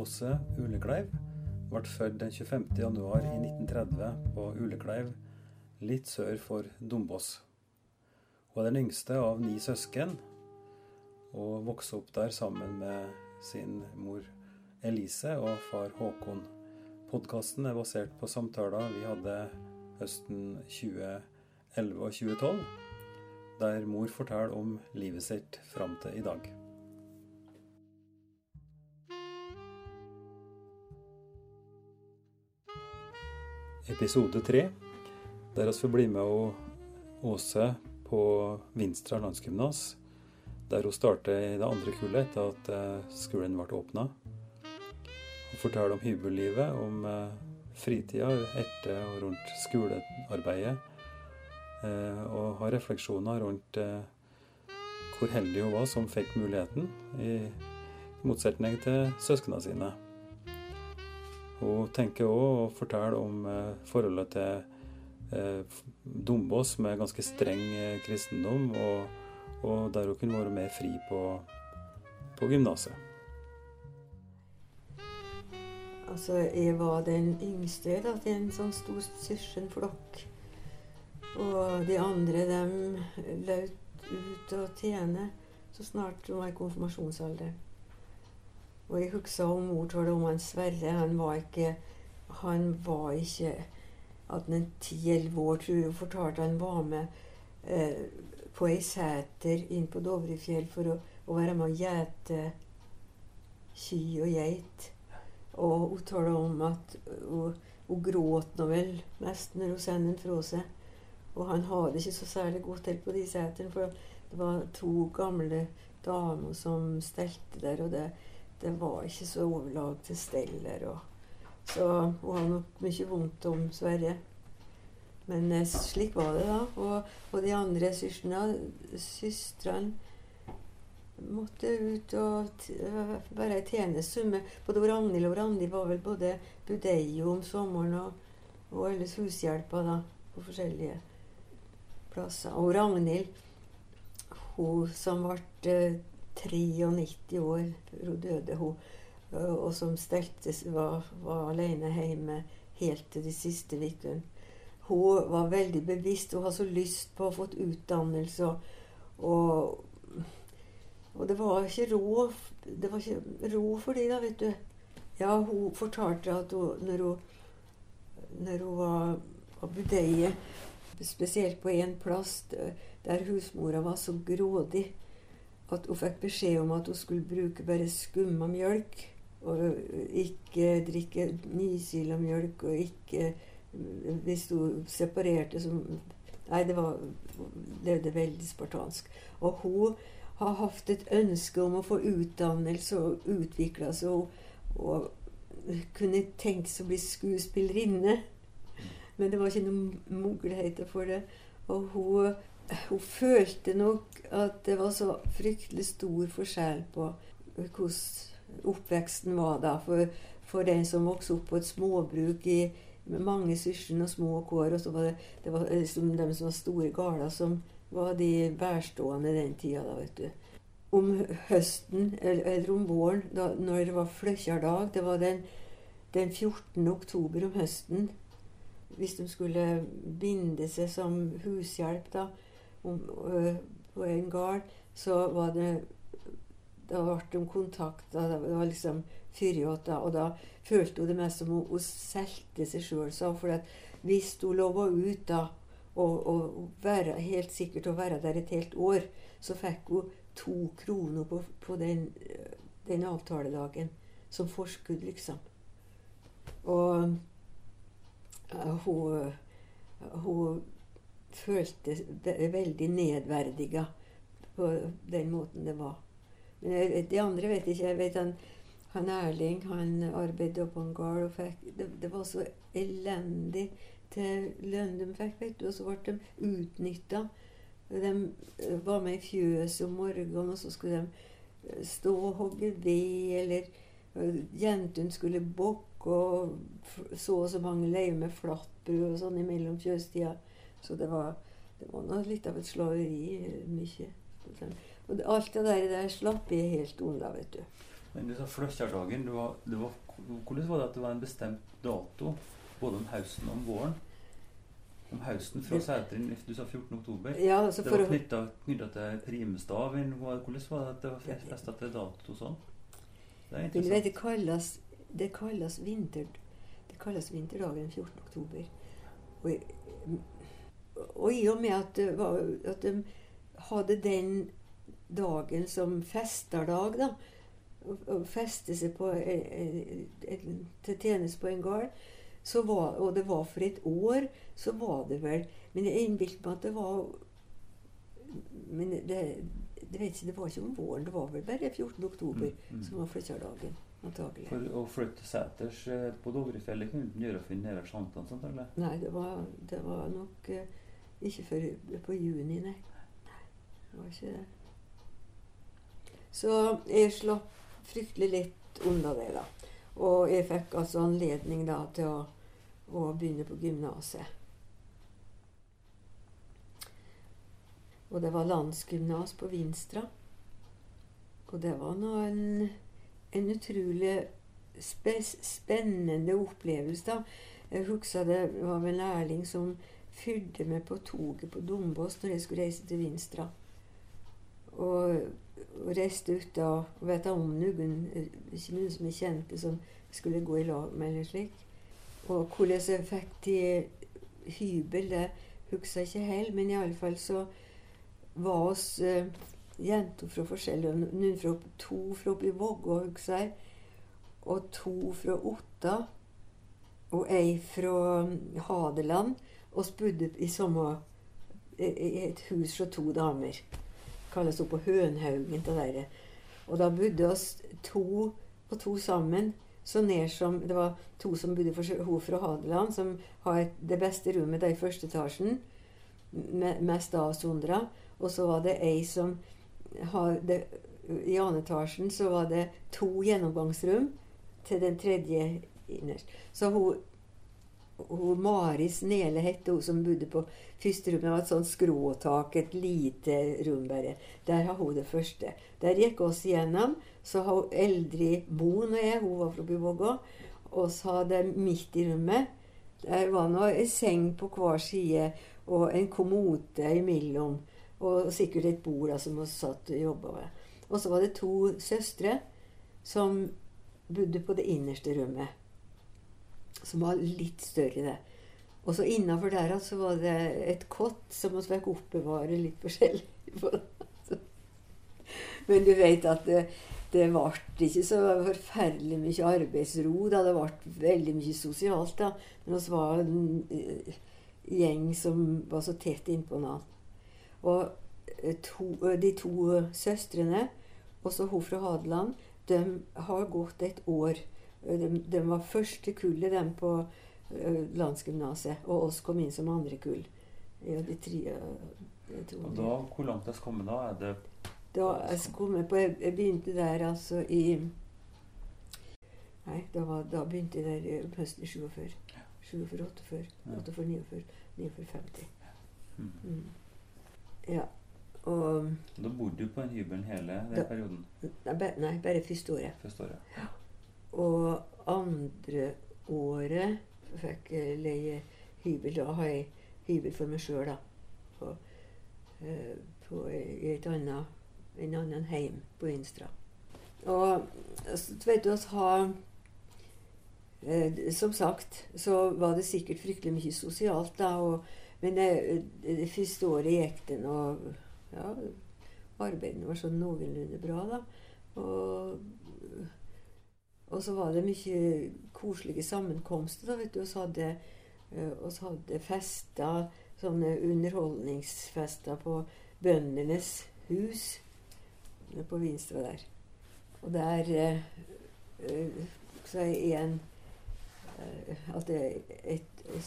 Åse Ulekleiv ble født den 25. januar i 1930 på Ulekleiv, litt sør for Dombås. Hun er den yngste av ni søsken, og vokste opp der sammen med sin mor Elise og far Håkon. Podkasten er basert på samtaler vi hadde høsten 2011 og 2012, der mor forteller om livet sitt fram til i dag. Episode tre, der vi får bli med Åse på Vinstra landsgymnas, der hun starter i det andre kullet etter at eh, skolen ble åpna. Hun forteller om hybellivet, om eh, fritida etter og rundt skolearbeidet. Eh, og har refleksjoner rundt hvor heldig hun var som fikk muligheten, i motsetning til søsknene sine. Hun tenker òg og forteller om forholdet til Dombås med ganske streng kristendom, og, og der hun kunne være mer fri på, på gymnaset. Altså, jeg var den yngste da, til en sånn stor søskenflokk. Og de andre, dem løp ut og tjene så snart de var i konfirmasjonsalder. Og jeg husker om mor talte om han Sverre. Han var ikke Han var ikke at han ti-elleve år, tror jeg, fortalte han var med eh, på ei seter inn på Dovrefjell for å, å være med å gjete ky og geit. Og hun talte om at hun, hun gråt nå vel mest når hun sendte den fra seg. Og han hadde ikke så særlig godt til på de setene, for det var to gamle damer som stelte der, og det, det var ikke så overlag til stell Og, så hun hadde nok mye vondt om Sverre. Men eh, slik var det da. Og, og de andre søstrene måtte ut og være i tjeneste med både Ragnhild og Randi var vel både budeio om sommeren og, og ellers hushjelpa da, på forskjellige plasser. Og Ragnhild, hun som ble eh, 93 år hun døde, hun, og som stelte, var, var alene hjemme helt til de siste ukene. Hun var veldig bevisst. Hun hadde så lyst på å få utdannelse. og, og det var ikke råd Det var ikke ro for dem da, vet du. Ja, hun fortalte at hun, når hun, når hun var, var budeie, spesielt på én plass der husmora var så grådig at hun fikk beskjed om at hun skulle bruke bare skumma mjølk. Og ikke drikke nysila mjølk, og ikke Hvis hun separerte så Nei, det var levde veldig spartansk. Og hun har hatt et ønske om å få utdannelse og utvikle seg og, og kunne tenke seg å bli skuespillerinne. Men det var ikke noen muligheter for det. Og hun, hun, følte nok at det var så fryktelig stor forskjell på hvordan oppveksten var da. For, for den som vokste opp på et småbruk i, med mange søsken og små kår. Og så var det, det var liksom de som var store gårder, som var de bærstående den tida. da, vet du. Om høsten, eller om våren, da, når det var Fløkkjardag Det var den, den 14. oktober om høsten. Hvis de skulle binde seg som hushjelp da, om, ø, på en gard, så var det Da ble de kontakta. Det var liksom fyrjåta. Og da følte hun det mest som hun, hun solgte seg sjøl. For hvis hun lova ut da og, og være, helt sikkert å være der et helt år, så fikk hun to kroner på, på den, den, avtaledagen. Som forskudd, liksom. Og uh, hun, hun følte veldig nedverdiga på den måten det var. Men de andre vet ikke. Jeg vet han, han Erling han arbeidet på en gard og fikk det, det var så elendig til lønn de fikk, vet du. Og så ble de utnytta. De var med i fjøset om morgenen, og så skulle de eh, stå og hogge ved, eller eh, jentene skulle bokke og så og så mange leier med flatbrød og sånn imellom fjøstida. Så det var, det var noe litt av et slaveri. mye. Og alt det der, der slapp jeg helt unna, vet du. Men du sa Fløkkjardagen. det var- var- Hvordan var det at det var en bestemt dato både om høsten og om våren? Om høsten fra Det- Du sa 14. oktober. Ja, altså Det var knytta til primestaven. Hvordan var det at det var festa til dato sånn? Det er interessant. det kalles, det kalles vinter... Det kalles vinterdagen 14. oktober. Og, i- og i og med at, det var, at de hadde den dagen som festerdag, da og feste seg på eh, eh, til tjeneste på en gard, så var, og det var for et år, så var det vel Men jeg innbilte meg at det var Men det, det, vet ikke, det var ikke om våren, det var vel bare 14. oktober Mm, mm. som var flytterdagen. Antagelig. For å flytte seters eh, på Dovrefjellet kunne du gjøre for Sjantan, sånt. Nei, det var, det var nok eh, ikke før på juni, nei. Nei, det var ikke det. Så jeg slapp fryktelig lett unna det, da. Og jeg fikk altså anledning da til å, å begynne på gymnaset. Og det var landsgymnas på Vinstra. Og det var nå en, en utrolig spes, spennende opplevelse, da. Jeg husker det var en lærling som fyrte meg på toget på Dombås når jeg skulle reise til Vinstra. Og, og reiste ut da og vet om noen, ikke noen som jeg kjente, som skulle gå i lag med eller slik. Og hvordan jeg fikk til hybel, det husker jeg ikke helt, men iallfall så var oss eh, jenter fra forskjellige Noen fra to fra oppi Vågå, husker jeg, og to fra Otta, og ei fra mm, Hadeland. Og bodde i samme i et hus fra to damer. Kalles opp på Hønhaugen. Det der. Og da bodde oss to og to sammen. Så ned som Det var to som bodde for hun fra Hadeland, som har det beste rommet der i første etasjen. me- Mest avsondra. Og så var det ei som har I andre etasjen så var det to gjennomgangsrom til den tredje innerst. Så hun, hun Maris Nele hette hun som bodde på første rommet. Det var et sånt skråtak, et lite rom bare. Der har hun det første. Der gikk oss igjennom. Så har hun eldre Boen og jeg, hun var fra Buvågå, oss hadde midt i rommet. Der var nå ei seng på hver side og en kommode imellom. Og sikkert et bord da, som vi satt og jobba ved. Og så var det to søstre som bodde på det innerste rommet. Som var litt større, det. Og så innafor der så var det et kott som vi fikk oppbevare litt forskjellig på. Men du vet at det, det ble ikke så forferdelig mye arbeidsro. da Det ble veldig mye sosialt. da. Men vi var en eh, gjeng som var så tett innpå hverandre. Og eh, to, eh, de to søstrene, også hun fra Hadeland, de har gått et år. Eh, De, var første kullet, dem på eh, landsgymnaset. Og oss kom inn som andre kull. Ja, de tre, Og da, hvor langt er kommet da? Er det Da jeg på Jeg begynte der altså i Nei, da, var, da begynte jeg der eh, høsten i 47. 47, 48, 48, 49, 49, 50. mm. Ja. Og Da bodde du på en hybel hele den Da- perioden? nei, bare første året. Første året? Og andre året fikk jeg leie hybel. Da har jeg hybel for meg sjøl, da. På, eh, på, et annet, en annen heim på Instra. Og så vet du, oss ha eh, Som sagt så var det sikkert fryktelig mye sosialt, da. Og, men det, det første året gikk det nå Ja, arbeidene var sånn noenlunde bra, da. Og og så var det mye koselige sammenkomster. da, vet du, Vi hadde, eh, oss hadde fester, sånne underholdningsfester på Bøndenes hus på Vinstra der. Og der eh, eh, så er en eh, at jeg, et, jeg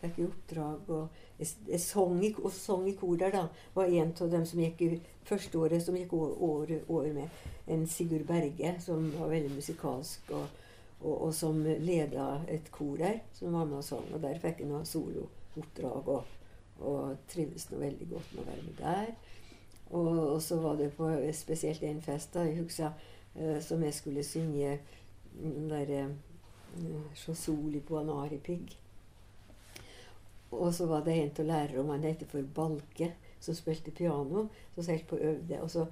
fikk i oppdrag og jeg, jeg sang i, og sang i kor der, da. Var en av dem som gikk i første året som gikk over, over, med en Sigurd Berge, som var veldig musikalsk, og, og, og som leda et kor der, som var med og sang. Og der fikk jeg noe solooppdrag, og, og trivdes nå veldig godt med å være med der. Og, og så var det på spesielt en fest da, jeg husker eh, som jeg skulle synge den derre eh, Sjosoli på Anaripig. Og så var det en av lærerne han heter for Balke, som spilte piano. Så satt på og øvde. Og så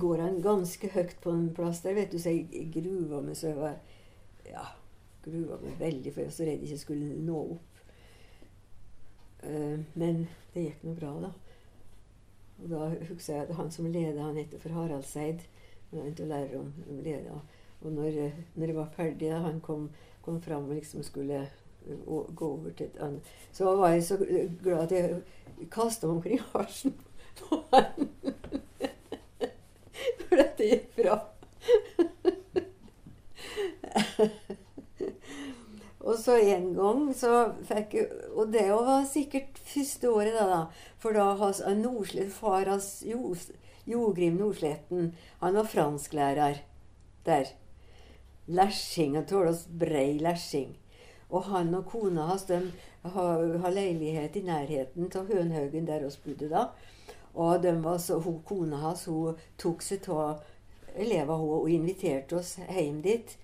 går han ganske høyt på en plass der, vet du, så jeg gruva meg så jeg var Ja, gruva meg veldig, for jeg var så redd jeg ikke skulle nå opp. Uh, men det gikk nå bra, da. Og da husker jeg at han som leda, han heter for Haraldseid. Han begynte å lære om, om leda. Og når, når jeg var ferdig, da han kom, kom fram og liksom skulle uh, gå over til et annet Så var jeg så glad at jeg kasta omkring halsen på han. For dette gikk bra. og så en gang så fikk jeg Og det var sikkert første året, da. da for da hans Nordslet, far hans jo, Jogrim Nordsletten, han var fransklærer der. Lesjing. Han tåler oss brei lærsing. Og han og kona hans de har, har leilighet i nærheten av Hønhaugen, der oss bodde da. Og så, hun, kona hans hun tok seg av elevene hun, og inviterte oss hjem dit.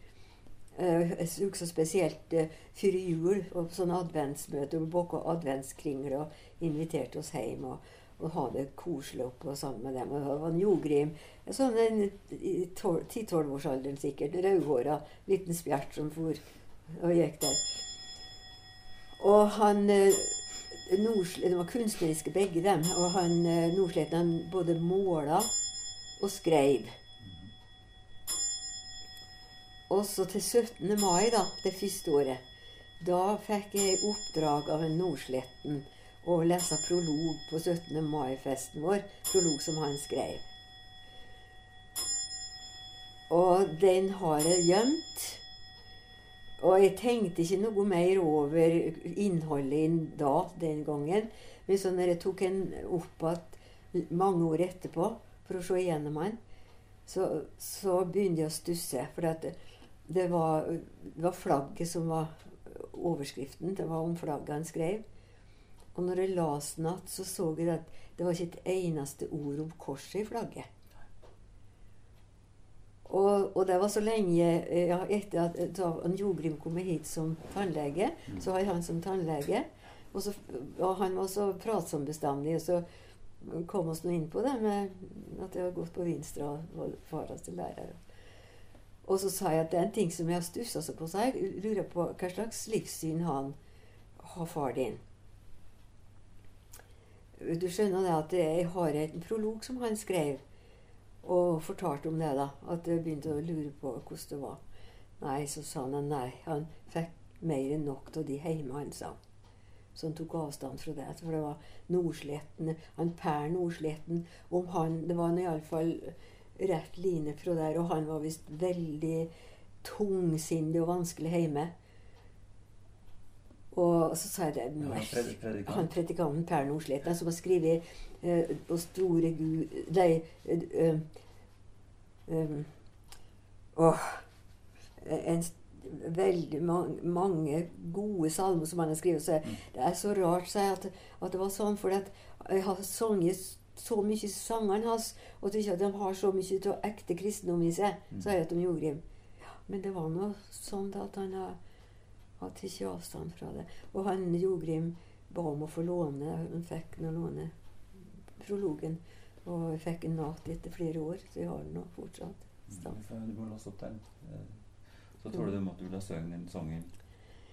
Uh, jeg husker spesielt uh, før jul og sånne adventsmøter og baka adventskringler og inviterte oss hjem og, og ha det koselig oppå sammen med dem. Og det var en Jogrim, sånn i 10-12-årsalderen sikkert, rødhåra liten spjert som for og gikk der. Og han uh, Nordsle, Det var kunstneriske begge dem. Og han eh, Nordsleten både måla og skreiv. Også til 17. mai, da, det første året, da fikk jeg oppdrag av en Nordsletten å lese prolog på 17. mai-festen vår. Prolog som han skrev. Og den har jeg gjemt. Og jeg tenkte ikke noe mer over innholdet da, den gangen. Men så når jeg tok den opp igjen mange år etterpå for å se igjennom den, så, så begynte jeg å stusse. For det, det, var, flagget som var overskriften. Det var om flagget han skrev. Og når jeg leste den igjen, så så jeg at det var ikke et eneste ord om korset i flagget. Og, og, det var så lenge eh, ja, Etter at da Jogrim kom hit som tannlege, mm. så har jeg han som tannlege. Og, så, og han var så pratsom bestandig. Og så kom oss nå inn på det med at jeg har gått på Vinstra og var til lærer. Og så sa jeg at det er en ting som jeg har stussa så på. Så jeg lurer på hva slags livssyn han har far din. Du skjønner det at jeg har en prolog som han skrev og fortalte om det, da. At jeg begynte å lure på hvordan det var. Nei, så sa han nei. Han fikk mer enn nok av de hjemme, han sa. Så han tok avstand fra det. For det var Nordsletten, han Per Nordsletten Om han Det var iallfall rett line fra der, og han var visst veldig tungsindig og vanskelig hjemme. Og så sa jeg det Han predikanten Per Nordsletten, som har skrevet uh, på Store Gud Nei uh, um, uh, en, veldig mange, mange, gode salmer som han har skrevet. Så jeg, det er så rart seg at, at, det var sånn, for jeg har sunget så mye sangene hans, og at de har så mye av ekte kristendom i seg, mm. sa jeg til Jogrim. Ja, men det var nå sånn at han har har tatt avstand fra det. Og han Jogrim ba om å få låne. Hun fikk nå låne prologen. Og jeg fikk en natt etter flere år, så jeg har den nå fortsatt. Mm, du må låse opp den. Eh, så tror du at du la synge den sangen.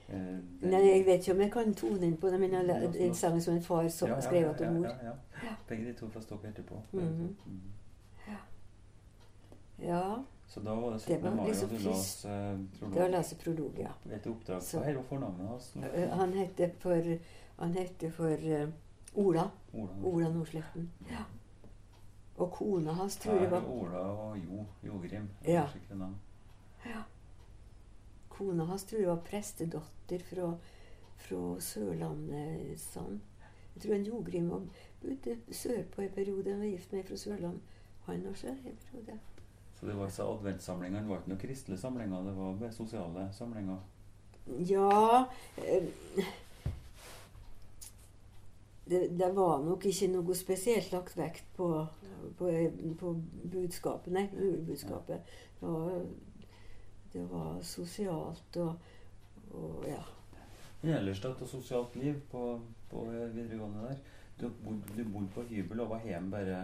Eh, Nei, jeg vet ikke om jeg kan tone inn på det, men en sang som en far så, ja, ja, skrev til mor. Ja, ja, Begge de to fra Stokke etterpå. Mm -hmm. mm. Ja. ja. Så da var det 17. mai, liksom og du las eh, prolog? Da leste jeg prolog, ja. Et oppdrag. Hva var fornavnet hans? Han heter for, han heter for uh, Ola. Ola, Ola Nordsletten. Ja. Og kona hans tror jeg var Ola og Jo Jogrim. Ja. ja. Kona hans tror jeg var prestedatter fra, fra Sørlandet. Sånn. Jeg tror en Jogrim bodde sørpå en periode. Han var gift med fra Sørland. Han også en periode. Så det var så adventssamlingene var ikke noen kristelige samlinger, det var bare sosiale samlinger? Ja eh, det, det, var nok ikke noe spesielt lagt vekt på, på, på budskapet, nei, julebudskapet. Det var, det var sosialt og, og ja. Men ellers da, til sosialt liv på, på videregående der? Du bodde, du bodde på hybel og var hjemme bare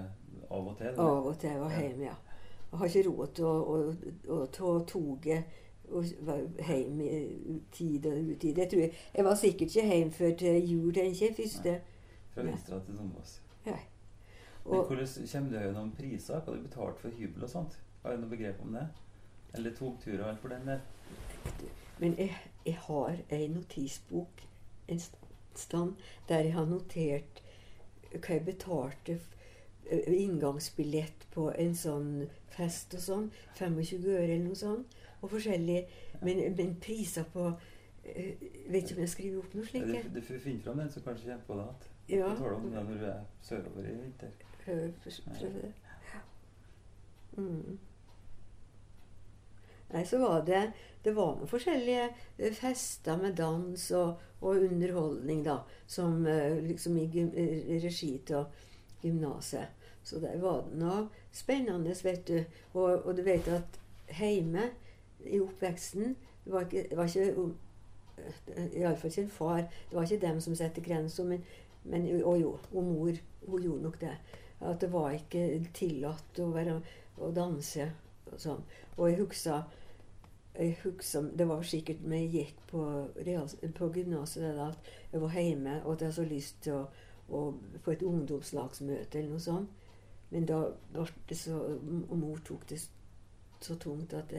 av og til? Eller? Av og til var hjemme, ja. Jeg har ikke råd til å, ta toget og hjem i tid og utid. Jeg, jeg, jeg var sikkert ikke hjemme før til jul, tenker jeg. Første. Fra Vinstra til Dombås. Ja. Men hvordan kommer det gjennom priser? Hva du betalt for hybel og sånt? Har du noe begrep om det? Eller togturer og alt for den del? Men jeg, jeg har ei notisbok en stand der jeg har notert hva jeg betalte inngangsbillett på en sånn fest og sånn. 25 øre eller noe sånt og forskjellig. Men, men priser på Vet ikke om jeg skriver opp noe slikt. Ja, du, du finner fram den, så kanskje kommer på det igjen. Ja. Du om det når du er sørover i vinter. Prøv det. Mm. Nei, så var det Det var noen forskjellige eh, fester med dans og, og underholdning, da. Som uh, liksom i regi av gymnaset. Så der var det noe spennende, vet du. Og, og du vet at hjemme i oppveksten Det var ikke, det var ikke Iallfall ikke en far. Det var ikke dem som satte grenser. Men, men, og jo, og mor hun gjorde nok det. At det var ikke tillatt å, være, å danse og sånn. Og jeg husker, jeg husker Det var sikkert når jeg gikk på, på gymnaset at jeg var hjemme og at jeg hadde så lyst til å, å på et ungdomslagsmøte eller noe sånt. Men da ble det så Og mor tok det så tungt at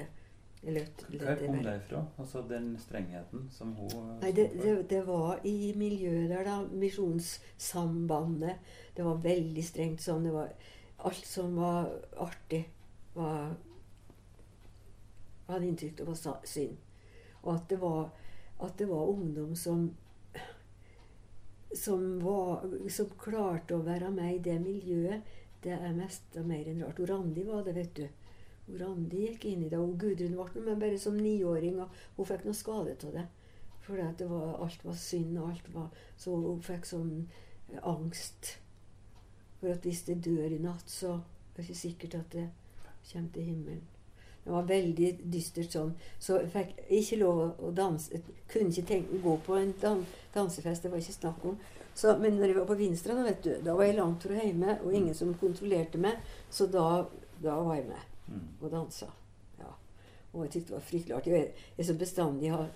det hva kom det fra? Altså den strengheten som hun Nei, det, det, det, var i miljøet der, da. Misjonssambandet. Det var veldig strengt sånn. Det var alt som var artig, var hadde inntrykk av var synd. Og at det var, at det var ungdom som som, var, som klarte å være med i det miljøet, det er mest og mer enn rart. Randi var det, vet du hvor Randi gikk inn i det. Og Gudrun ble med bare som niåring, og hun fikk noe skade av det. For det var, alt var synd, og alt var Så hun fikk sånn eh, angst. For at hvis det dør i natt, så er det ikke sikkert at det kommer til himmelen. Det var veldig dystert sånn. Så jeg fikk ikke lov å danse. Kunne ikke tenke, gå på en dan dansefest. Det var ikke snakk om. Så, men når jeg var på Vinstra, da, vet du, da var jeg langt fra hjemme, og ingen som kontrollerte meg. Så da, da var jeg med. Og dansa. Ja. Og jeg syntes det var fryktelig artig. Jeg er så bestandig har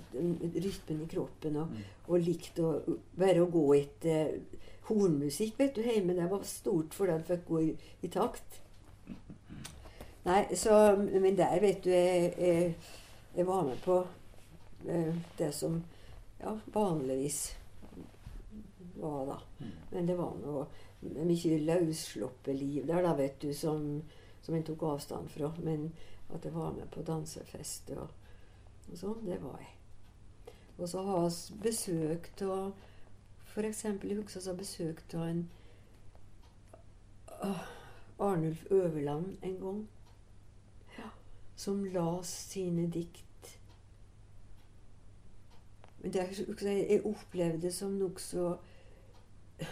rytmen i kroppen og, mm. og likt å bare å gå etter uh, hornmusikk vet du, hjemme. Det var stort for den jeg fikk gå i, i, takt. Nei, så Men der, vet du, jeg, jeg, jeg var med på uh, det som ja, vanligvis var da. Mm. Men det var noe mye løssluppet liv der, da, vet du, som som en tok avstand fra. Men at jeg var med på dansefest og, og sånn, det var jeg. Og så har vi besøk av F.eks. i Huksås har besøk av en Arnulf Øverland en gang. Ja, som las sine dikt. Men det, jeg opplevde det som nokså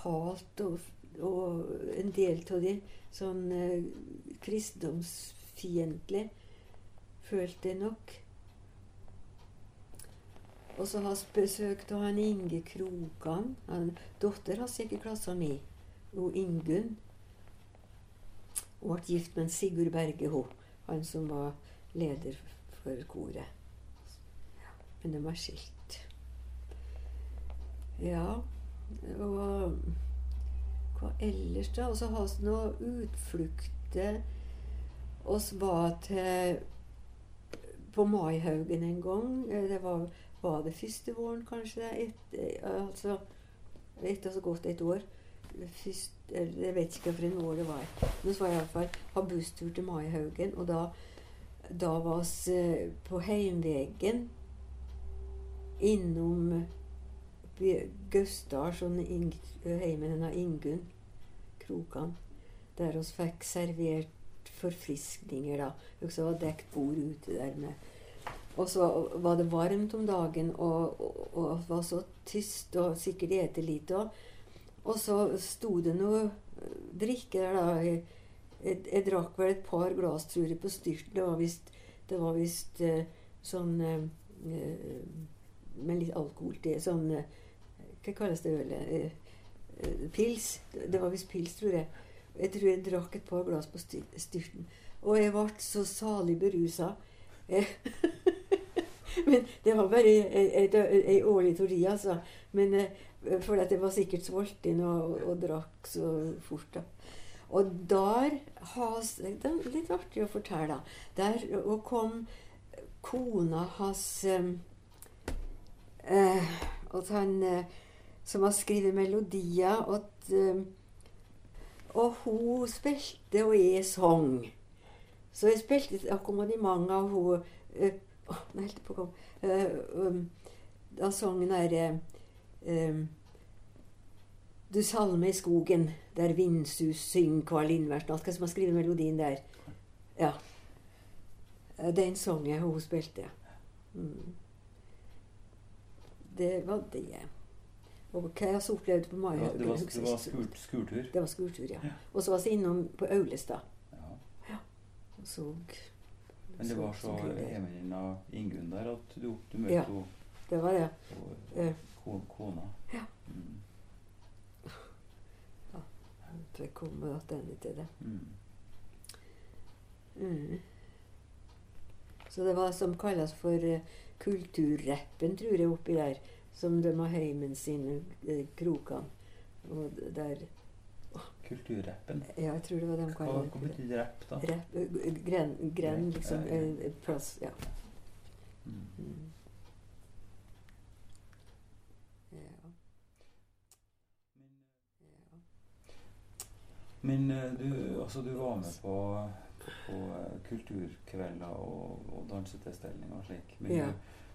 kaldt og og en del av de sånn eh, kristendomsfiendtlig, følte jeg nok. Og så har vi besøkt han Inge Krokan. Han, datter hans gikk i klassen min. Og Ingunn. Hun ble gift med Sigurd Berge, hun. Han som var leder for koret. Men de var skilt. Ja, og hva ellers, da? Og så ha vi noe utflukter. oss var til på Maihaugen en gang. Eh, det var, var det første våren, kanskje? Et, eh, altså etter så godt et år. Først, jeg vet ikke hvilket år det var. Men så var jeg iallfall ha busstur til Maihaugen. Og da, da var vi eh, på heimvegen innom Gausdal, sånn heimen av Ingunn Krokan, der oss fikk servert forfriskninger. da. Det var dekt bord ute der med Og så var det varmt om dagen, og, og, og var så tyst, og sikkert ete lite òg. Og så sto det noe eh, drikke der, da. Jeg, jeg, jeg drakk vel et par glass, tror jeg, på styrten. Det var visst, det var visst eh, sånn eh, Med litt alkohol til. Sånn Hva kalles det ølet? Eh, eh, pils. Det var visst pils, tror jeg. Jeg tror jeg drakk et par glass på styrten. Og jeg ble så salig berusa. Eh, Men det var bare ei- årlig teori, altså. Men for at jeg var sikkert sulten og, og drakk så fort. da. Og der has, Det er litt artig å fortelle. Der og kom kona hans eh, at han, eh, Som har skrevet melodier. At, eh, og hun spilte, og jeg sang. Så jeg spilte et akkompagnement av hun uh. Eh, um, da sang den derre uh, Du salme i skogen, der vindsus syng kvar lindverst Hva som har skrevet melodien der? Ja. Den sang jeg, hun spilte. Mm. Det var det. Og hva jeg så opplevde på Maja Det var, det var skur, skurtur. Det var skurtur, ja. Ja. Og så var vi innom på Aulestad Ja. og så Men det var så kunne Ingunn der at du, du møtte Ja. henne Det var det. og Eh, kona. Ja. Mm. Så jeg kommer tilbake til det. Mm. Mm. Så det var som kalles for eh, kulturrappen, tror jeg, oppi der. Som de har heimen sin, uh, Krokan. Og der Kulturrappen. Ja, jeg tror det var de kaller hva betyr rapp, da? Rapp, eh, gren, gren, liksom. Ja, ja. eh, eh, plass. Ja. Mm. Mm. Men eh, du, altså, du var med på, på eh, kulturkvelder og, og dansetilstelninger og slik. Men, Ja. du,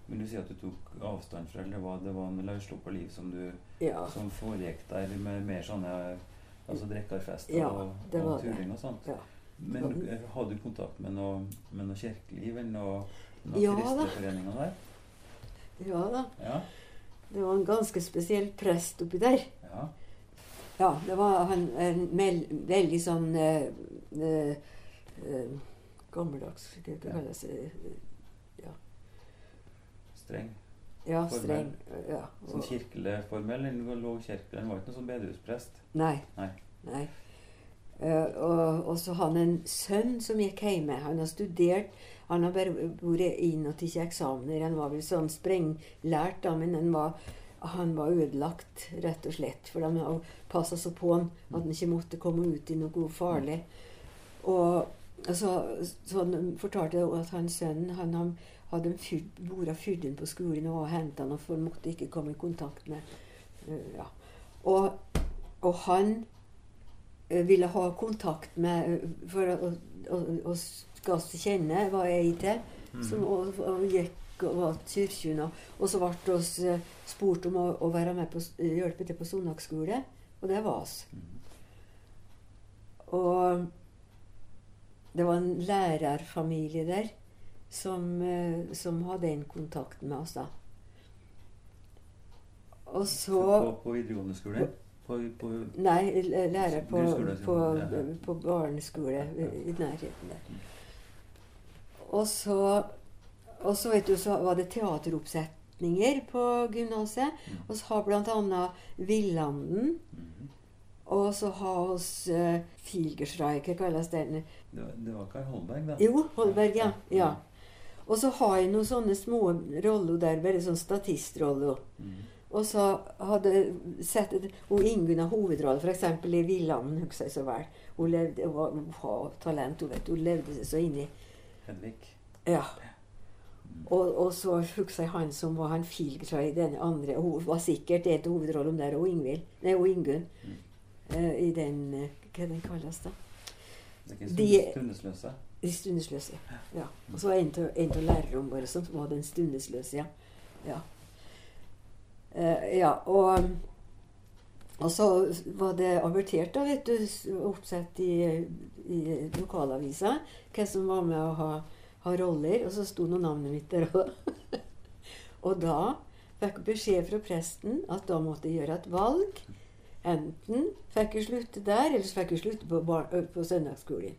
men du sier at du tok avstand fra eller hva var, det var en løssluppet liv som, du, ja. som foregikk der med mer sånne altså drikkerfester Ja, og, og turing og sånt. Ja. Men eh, hadde du kontakt med noe, med noe kirkeliv eller noe, noe Ja, kristeforeninger der? ja da. Ja. Det var en ganske spesiell prest oppi der. ja. Ja, det var han, en mel, veldig sånn eh, eh, eh, Gammeldags, det kalles det? Streng. Ja, streng. Ja. Sånn kirkelig formell? eller lå kirkelig? Han var ikke noe sånn bedehusprest? Nei. Nei. Nei. Uh, og, og så han en sønn som gikk hjemme. Han har studert Han har bare vært inn og tatt eksamener. Han var vel sånn sprenglært, da, men han var, han var ødelagt, rett og slett. For de passa så på han at han ikke måtte komme ut i noe farlig. Og så, så han fortalte at hans sønn han, hadde bora fyrden på skolen og henta han, for han måtte ikke komme i kontakt med eh, ja. og, og han eh, ville ha kontakt med eh, For å, å, å skal oss kjenne hva jeg til. Som, og, og gikk og var kirken. Og, så ble vi spurt om å, å være med på hjelpe til på søndagsskole. Og det var oss. Mhm. Og det var en lærerfamilie der som, eh, som hadde en kontakt med oss, da. Og så På, på videregående skole? På, på, Nei, lærer på, på, på barneskole i nærheten der. Og så, og så, vet du, så var det teateroppsetninger på gymnaset. Mm. Og så har bl.a. Villanden. Mhm. Og så har oss uh, Filgerstreik, kalles den? det, var, det var Karl Holberg, da? Jo, Holberg, ja. ja. Og så har jeg noen sånne små roller der, bare sånn statistroller. Mm. Og så hadde sett hun Ingunn har hovedrolle, f.eks. i 'Villanden'. Husker jeg så vel. Hun levde, hun var, talent, hun vet. Hun levde seg så inn i Henrik. Ja. Mhm. Og, og så husker jeg han som var han i den andre. Hun var sikkert en hovedrolle om der, og Ingvild. Nei, og Ingunn. Mm. Uh, I den eh, Hva den kalles da? Det er ikke De- stundes- stundesløse? De stundesløse. Ja. Og så var av en av lærerne våre som var den stundesløse, ja. Ja, Eh, ja og, og så var det avertert, da, vet du, oppsett i, i lokalavisa, hvem som var med å ha, ha roller. Og så sto nå navnet mitt der òg. og da fikk jeg beskjed fra presten at da måtte jeg gjøre et valg enten fikk jeg slutte der, eller så fikk jeg slutte på, på søndagsskolen.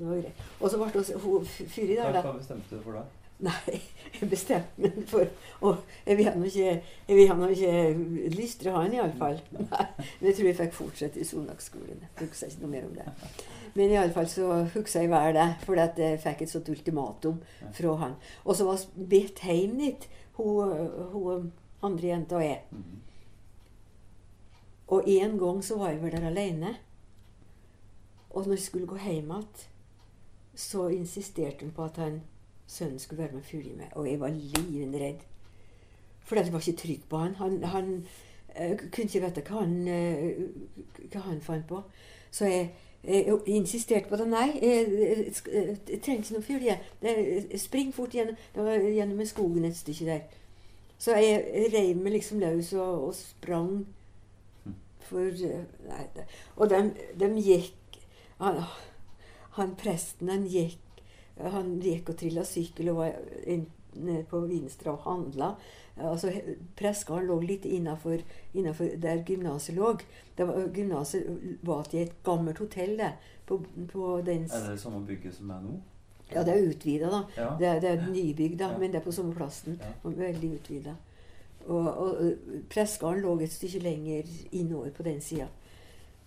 Så det var greit. Og så ble hun Fyri der, da. Hva bestemte du for da? Nei, jeg bestemte meg for Og jeg vil nå ikke, jeg vil ikke lystre han, iallfall. Men jeg tror jeg fikk fortsette i søndagsskolen. Jeg husker ikke noe mer om det. Men iallfall så husker jeg vel det, for jeg fikk et sånt ultimatum fra han. Og så var vi bedt hjem dit, hun, hun andre jenta og jeg. Mhm. Og en gang så var jeg vel der alene. Og når jeg skulle gå hjem igjen, så insisterte hun på at han, sønnen skulle være med og følge med. Og jeg var livredd. For jeg var ikke trygg på han. Han, han uh, kunne ikke vite hva han, uh, hva han fant på. Så jeg, jeg insisterte på det. Nei, jeg, jeg, jeg, trenger ikke noe følge. Spring fort gjennom, gjennom skogen et stykke der. Så jeg, jeg reiv meg liksom løs og, og sprang for eh, Nei, og de, de gikk han, han presten, han gikk han gikk og trilla sykkel og var nede på Vinstra og handla. Altså, he- lå litt innafor der gymnaset lå. Gymnaset var i et gammelt hotell det, på, på dens Er det det samme bygget som er nå? Ja, det er utvida, da. Ja. Det, er- det er nybygd, da, Ja. men det er på samme plassen. Ja. Veldig utvida. Og, og ø, lå et stykke lenger innover på den sida.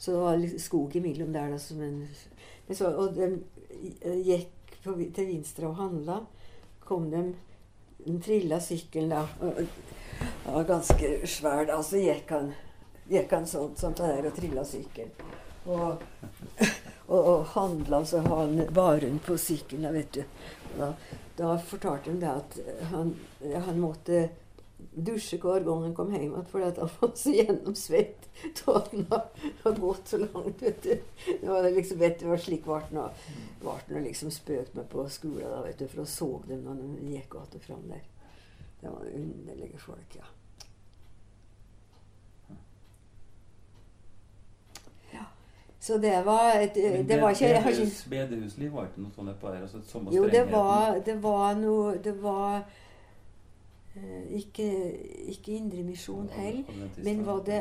Så det var litt skog imellom der. Da, som en, så, og de gikk på, til Vinstra og handla. Kom de Den trilla sykkelen, da. Og, det var ganske svær, da. Så gikk han, gikk han sånn, sånn der og trilla sykkelen. Og, og, og handla, så han varen på sykkelen, vet du. Da, da fortalte de det at han, han måtte dusje hver gang han kom hjem igjen, fordi han var så gjennomsvett av at han har gått så langt. vet du. Det var liksom, vet du, det var slik ble han liksom spøkt meg på skolen, da, vet du, for å så dem når de gikk att og fram der. Det var underlige folk, ja. ja. Så det var et, Men Det var ikke jeg har ikke Bedehusliv var ikke noe sånt nedpå her? Altså, jo, det var, det var noe Det var ikke, ikke indremisjon heller, men var det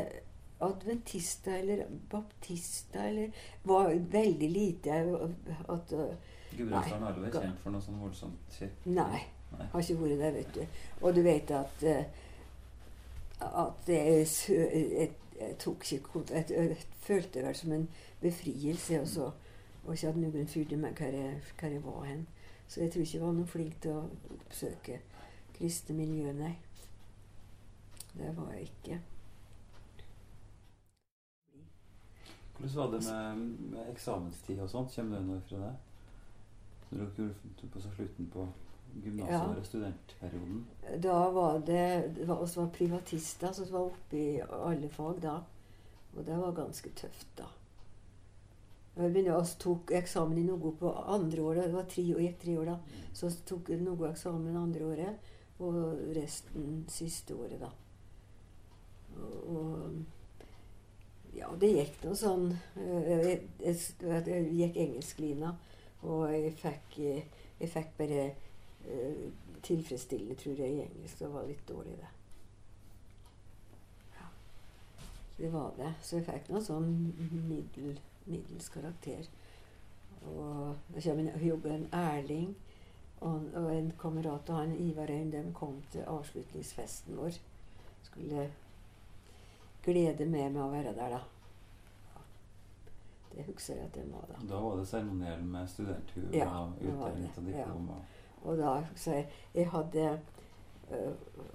adventister eller baptister eller var veldig lite at eh, Gudbrandsdalen har vært kjent for noe sånn voldsomt kirke. Nei. Nei. Har ikke vært der, vet du. Og du vet at eh, at det sø- jeg, jeg tok ikke jeg, jeg følte vel som en befrielse og så og ikke at noen fulgte meg hvor jeg, hvor jeg var hen. Så jeg tror ikke jeg var noe flink til å oppsøke kristne miljø, nei. Det var jeg ikke. Hvordan var det med, med eksamenstid og sånt? Kommer det noe fra det? Når dere gjorde på slutten på gymnaset Ja. og studentperioden? Da var det Vi var, var privatister, så vi var oppe i alle fag da. Og det var ganske tøft, da. Men vi tok eksamen i noe på andre året. Det var tre, tre år da. Så tok vi noe eksamen andre året, og resten siste året, da. Og, og ja, det gikk noe sånn eh, Jeg, jeg, jeg gikk engelsklina, og jeg fikk, jeg fikk bare uh, tilfredsstillende, tror jeg, i engelsk. Det var litt dårlig, det. Ja. Det var det. Så jeg fikk noe sånn middel, middels karakter. Og da kommer en, jobber en Erling og, og en kamerat av han, Ivar Øyen, de kom til avslutningsfesten vår. Skulle glede med meg å være der, da. Ja. Det husker jeg at de var, da. Da var det seremoniell med studenthue Ja, og utdeling av ja. diplom. og- Og da husker jeg Jeg hadde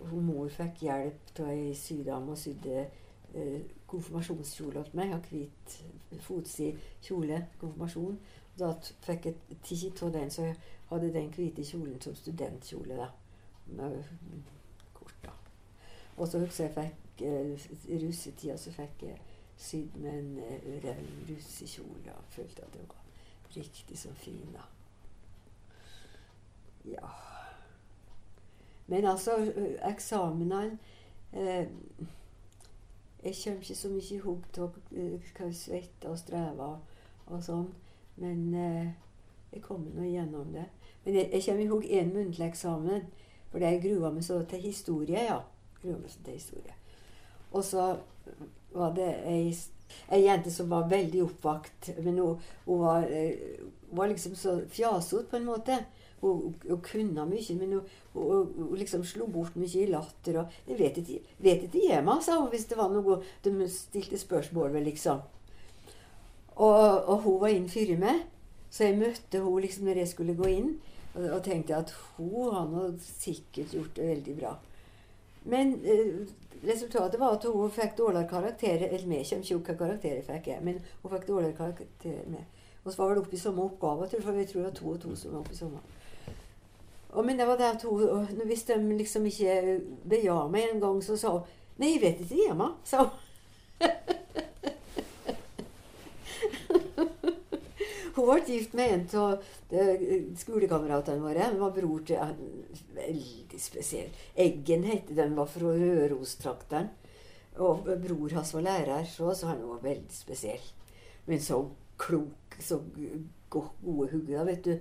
hun Mor fikk hjelp av ei sydame og sydde øh, konfirmasjonskjole til meg. Har hvit fotsid kjole, konfirmasjon. Da fikk jeg tid av den, så jeg hadde den hvite kjolen som studentkjole. da. Med kort, da. Og så husker jeg fikk i russetida så fikk jeg sydd med en øh, rød russekjole og følte at det var riktig så fin, da. Ja Men altså, eksamenene eh, Jeg kommer ikke så mye i hop av hva jeg svetta og streva og sånn. Men eh, jeg kommer nå igjennom det. Men jeg, jeg kommer i hug én muntlig eksamen. For jeg grua meg så til historie, ja. Grua meg så til historie. Og så var det ei, ei jente som var veldig oppvakt. Men hun, hun var, eh, var liksom så fjasete på en måte. Hun, hun kunne mye, men hun, hun, hun liksom slo bort mye i latter. Og, 'Jeg vet ikke, vet ikke hjemme', sa hun hvis det var noe de stilte spørsmål ved, liksom. Og, og hun var inn før meg, så jeg møtte hun liksom når jeg skulle gå inn. Og, og tenkte at hun har nå sikkert gjort det veldig bra. Men eh, resultatet var at hun fikk dårligere karakterer. Eller vi kommer hva karakterer fikk jeg, men hun fikk dårligere karakterer med. Og så var vel oppe i samme oppgave, for jeg tror det var to og to som var oppe i samme. Og, men det var det at hun, hvis de liksom ikke beja meg en gang, så sa hun 'Nei, jeg vet ikke hjemme', sa hun. Hun ble gift med en av skolekameratene våre. Han var bror til en veldig spesiell. Eggen het den, var fra Rørostrakteren. Og bror hans var lærer, så, så han var veldig spesiell. Men så klok, så gode hugger, vet du.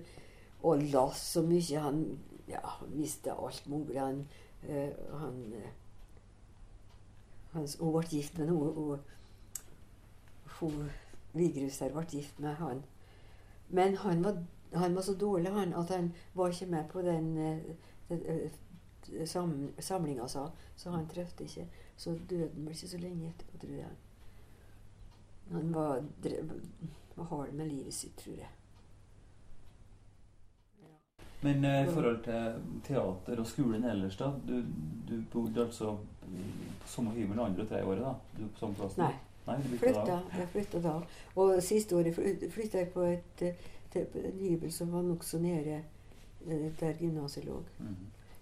Og las så mye. Han ja, visste alt mulig. Han, øh, han, han Hun ble gift med noe. Hun Vigrus her ble gift med han. Men han var, han var, så dårlig han, at han var ikke med på den, den, den sam, samlinga, så, så han trøfte ikke. Så døden ble ikke så lenge etterpå, tror jeg. Han var, var hard med livet sitt, tror jeg. Men eh, i forhold til teater og skolen ellers, da? Du, du bodde altså på samme hybel andre og tredje året? da? Du på samme plass? Nei. Nei du flytta, da. Jeg flytta da. Og siste året flytta jeg på et, et, en hybel som var nokså nede eh, der gymnaset lå. Mm.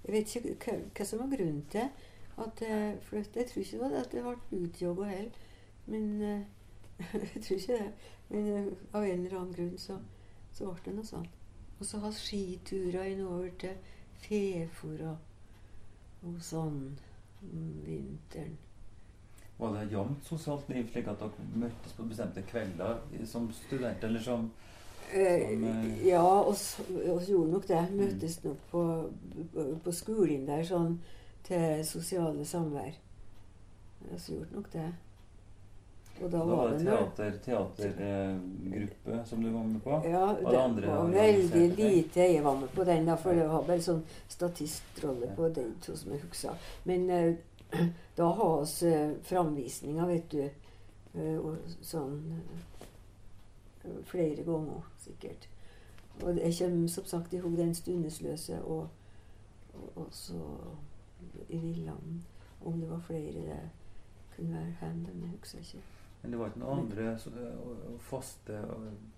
Jeg vet ikke hva, hva, som var grunnen til at jeg flytta. Jeg tror ikke det var det at det ble utjogga heller. Men uh, jeg tror ikke det. Men uh, av en eller annen grunn så, så ble det noe sånt. Og så ha skiturer innover til Fefor og, og sånn om vinteren. Var det jevnt sosialt liv, slik at dere møttes på bestemte kvelder som studenter, eller som, som eh, Ja, oss, gjorde nok det. Møttes mm. nok på, på skolen der sånn til sosiale samvær. Vi gjorde nok det. Og da, da var det teater, teatergruppe som du var med på? Ja, det, det var veldig lite jeg var med på den, da, for det var bare sånn statistrolle på den, to som jeg husker. Men uh, da har vi uh, framvisninger, vet du. Og sånn flere ganger, sikkert. Og jeg kommer som sagt i hug den Stundesløse og, og, og så i Villand. Om det var flere det kunne være hen, men jeg husker ikke. Men det var ikke noen andre eh, faste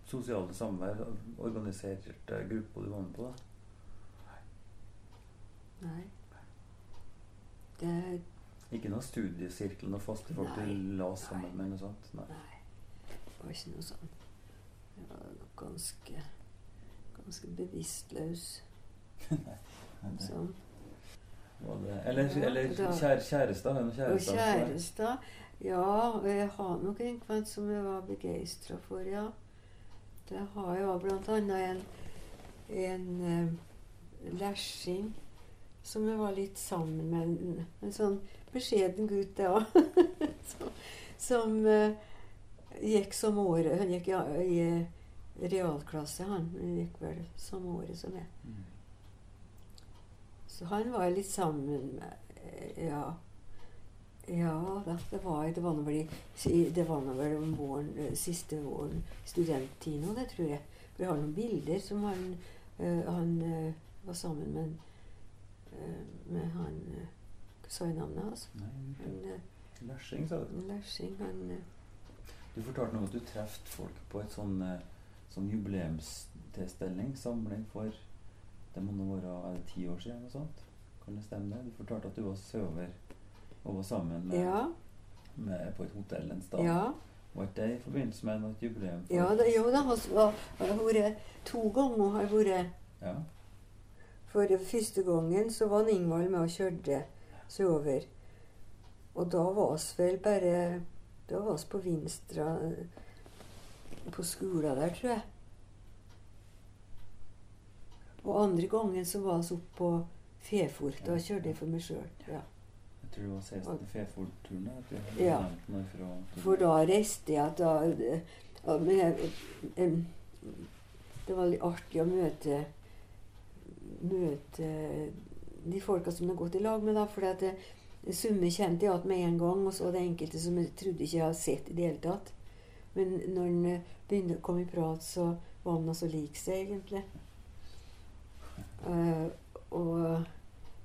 sosiale samvær, organiserte grupper du var med på? da? Nei. Det Ikke noen studiesirkel, noen faste folk du la sammen med? noe sånt? Nei. Nei. Det var ikke noe sånt. Jeg var ganske, ganske bevisstløs. sånn. Eller, eller kjære, kjærester? Kjærester? kjæreste. Ja, jeg har nok en kvant som jeg var begeistra for, ja. Det har jeg òg annet en, en uh, lærsing som jeg var litt sammen med. En, en sånn beskjeden gutt, det òg. som, som uh, gikk som året Han gikk ja, i uh, realklasse, han. Han gikk vel samme året som jeg. Mm. Så han var litt sammen med, ja. Ja, det var, det var nå vel, det var vel om våren, eh, siste våren, studenttiden det tror jeg. For jeg har noen bilder som han, uh, han uh, var sammen med, uh, med han sa jeg navnet hans? Altså? Lærsing, sa du? Lærsing, han Du fortalte noe om at du traff folk på et sånn, sånn jubileumstilstelning, samling for Det må nå være er det ti år siden? Noe sånt? Kan det stemme? Du fortalte at du var søver og var sammen med, ja. med på et hotell en sted. Ja. Var det i forbindelse med et jubileum? Ja, det, jo da. Jeg har vært to ganger. har vært ja. For første gangen så var Ingvald med og kjørte sørover. Og da var vi vel bare Da var oss på Vinstra på skolen der, tror jeg. Og andre gangen så var vi oppe på Fefort. Da kjørte jeg for meg sjøl. Ja. Jeg tror det var siste Fefort-turen. Ja. fra- For da reiste jeg da jeg, Det var litt artig å møte Møte de folka som jeg har gått i lag med. da, for det- Summe kjente jeg igjen med en gang, og så det enkelte som jeg trodde ikke jeg hadde sett i det hele tatt. Men når en eh, begynte å komme i prat, så var en så lik seg, egentlig. Uh, og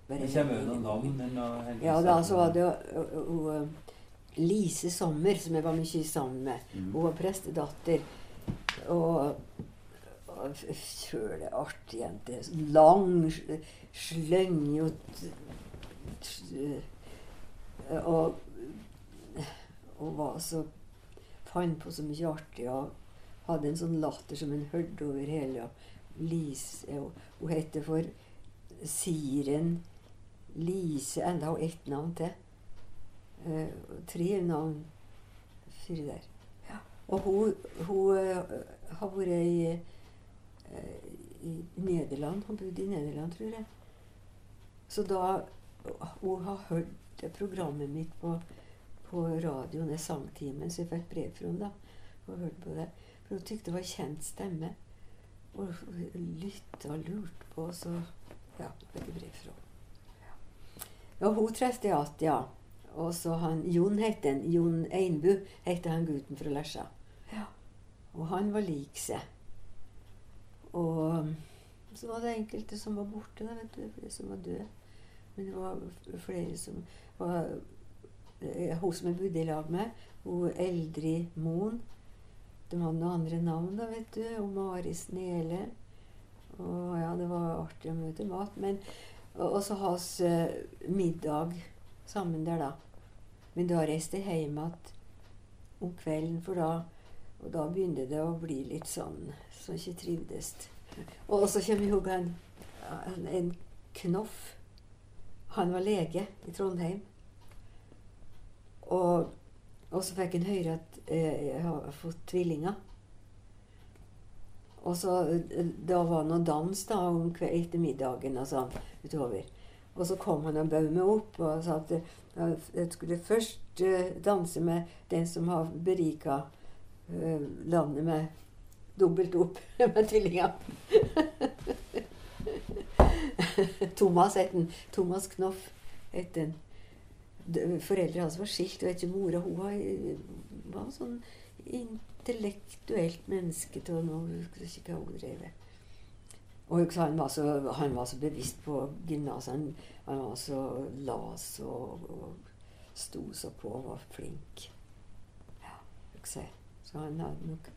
Det kommer jo noen navn. Den Ja, da så var det ø, Lise Sommer, som jeg var mye sammen med. Mm. Hun var prestedatter. Og, og artig jente. Lang, slyngete Og og var så Fant på så mye artig og hadde en sånn latter som en hørte over hele. Og Lise og, Hun heter for Siren Lise Enda hun ett navn til. Uh, tre navn fire der. Og hun, hun uh, har vært i, i Nederland. Han bodde i Nederland, tror jeg. Så da Hun har hørt programmet mitt på, på radioen, i sangtimen, så jeg fikk brev fra henne. da, og hørte på det. For hun tykte det var kjent stemme. Og lytta og lurte på, så ja, fikk jeg brev fra henne. Ja, hun traff jeg igjen, ja. Og så han Jon het han. Jon Einbu het han gutten fra Lesja. Ja. Og han var lik seg. Og så var det enkelte som var borte, da, vet du. Som var døde. Men det var flere som var eh, Hun som jeg bodde i lag med, hun Eldrid Moen. De hadde noen andre navn, da, vet du. Og Mari Snele. Og ja, det var artig å møte mat. Men og, så ha eh, middag sammen der, da. Men da reiste jeg hjem igjen om kvelden, for da og da begynte det å bli litt sånn som ikke trivdes. Og så kommer jeg ihåg en, en, en Knoff. Han var lege i Trondheim. Og, og så fikk han høre at eh, jeg har fått tvillinger. Og så eh, Da var det noe dans da om ettermiddagen og sånn utover. Og så kom han og bød meg opp og sa at eh, jeg skulle først eh, danse med den som har berika eh, landet med dobbelt opp med tvillinger. Thomas het han. Thomas Knoff het han. Foreldrene hans var skilt. Vet ikke, Mora hun var, var sånn intellektuelt menneske til Jeg husker ikke hva hun drev. Og han var så, han var så bevisst på gymnaset. Han, var så las og, og sto så på og var flink. Ja, jeg husker. Så han hadde nok,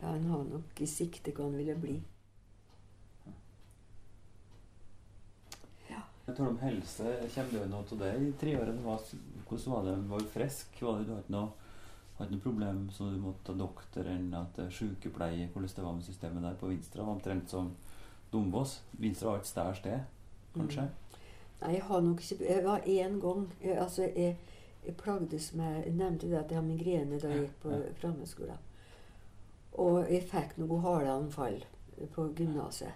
han hadde nok i sikte hva han ville bli. Jeg tror om helse Kommer det noe til det i treårene? Det Hvordan var det? Var du frisk? Var det, du hadde noe, hadde noe problem så du måtte til doktoren? At er sykepleie? Hvordan det var med systemet der på Vinstra? Var Omtrent som Dombås. Vinstra var et større sted, kanskje? Nei, jeg har nok ikke Jeg var én gang jeg, Altså, jeg, jeg plagdes med Jeg nevnte det at jeg har migrene da jeg gikk på Ja. Og jeg fikk noen harde anfall på gymnaset.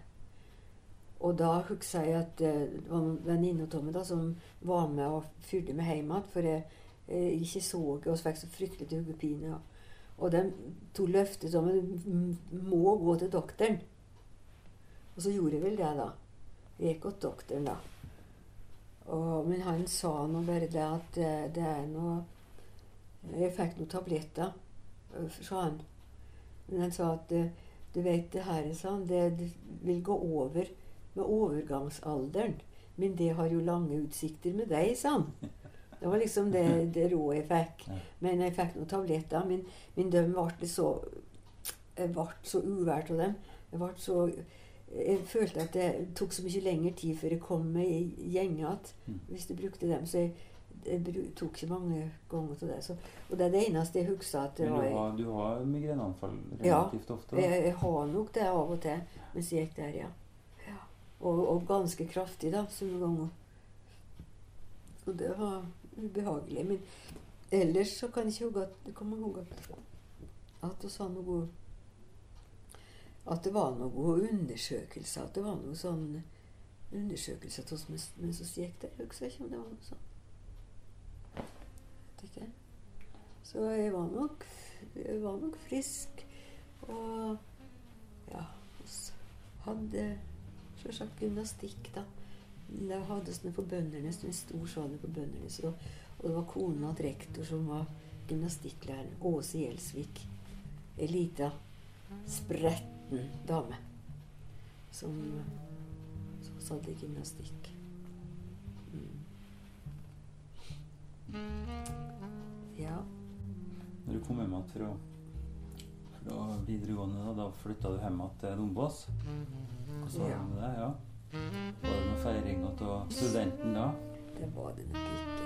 Og da husker jeg at eh, det var en venninne av meg som var med og fyrte meg hjem igjen. For jeg, jeg ikke så og så fikk så fryktelig til hodepine. Og de to løftet om at må gå til doktoren. Og så gjorde jeg vel det, da. Jeg gikk til doktoren, da. Og, men han sa nå bare det at det, det er noe Jeg fikk noen tabletter, sa han. Men han sa at eh, du vet det her, sa han, det, vil gå over med overgangsalderen. Men det har jo lange utsikter med deg, sa han. Det var liksom det, det rådet jeg fikk. Men jeg fikk noen tabletter. Men, men de ble så Jeg ble så uvært av dem. Jeg ble så jeg følte at det tok så mye lengre tid før jeg kom med i gjeng igjen Mm. hvis du brukte dem. Så jeg, jeg tok ikke mange ganger til det. Så, og det er det eneste jeg husker at det Men du har, du har migreneanfall Ja. relativt ofte? Ja, jeg, jeg har nok det av og til mens jeg gikk der, ja. ja. Og, og ganske kraftig, da, somme ganger. Og det var ubehagelig. Men ellers så kan jeg ikke huske at at, at hun sa noe At det var noen undersøkelser. At det var noe sånn undersøkelser av oss mens, vi gikk der. Jeg husker ikke om det var noe sånt. Så jeg var nok, jeg var nok frisk. Og ja hadde selvsagt gymnastikk, da. Det hadde sånne på Bøndernes, en stor sal på Bøndernes. Og, og det var kona til rektor som var gymnastikklæreren. Åse Gjelsvik. Ei lita, spretten dame som, som satt i gymnastikk. Mm. Ja. Når du kom hjem igjen fra, fra videregående, da, da flytta du hjem igjen til Dombås. Hvordan var Ja. det med det? Ja. Var det noe feiring av studenten da? Det var det nok ikke.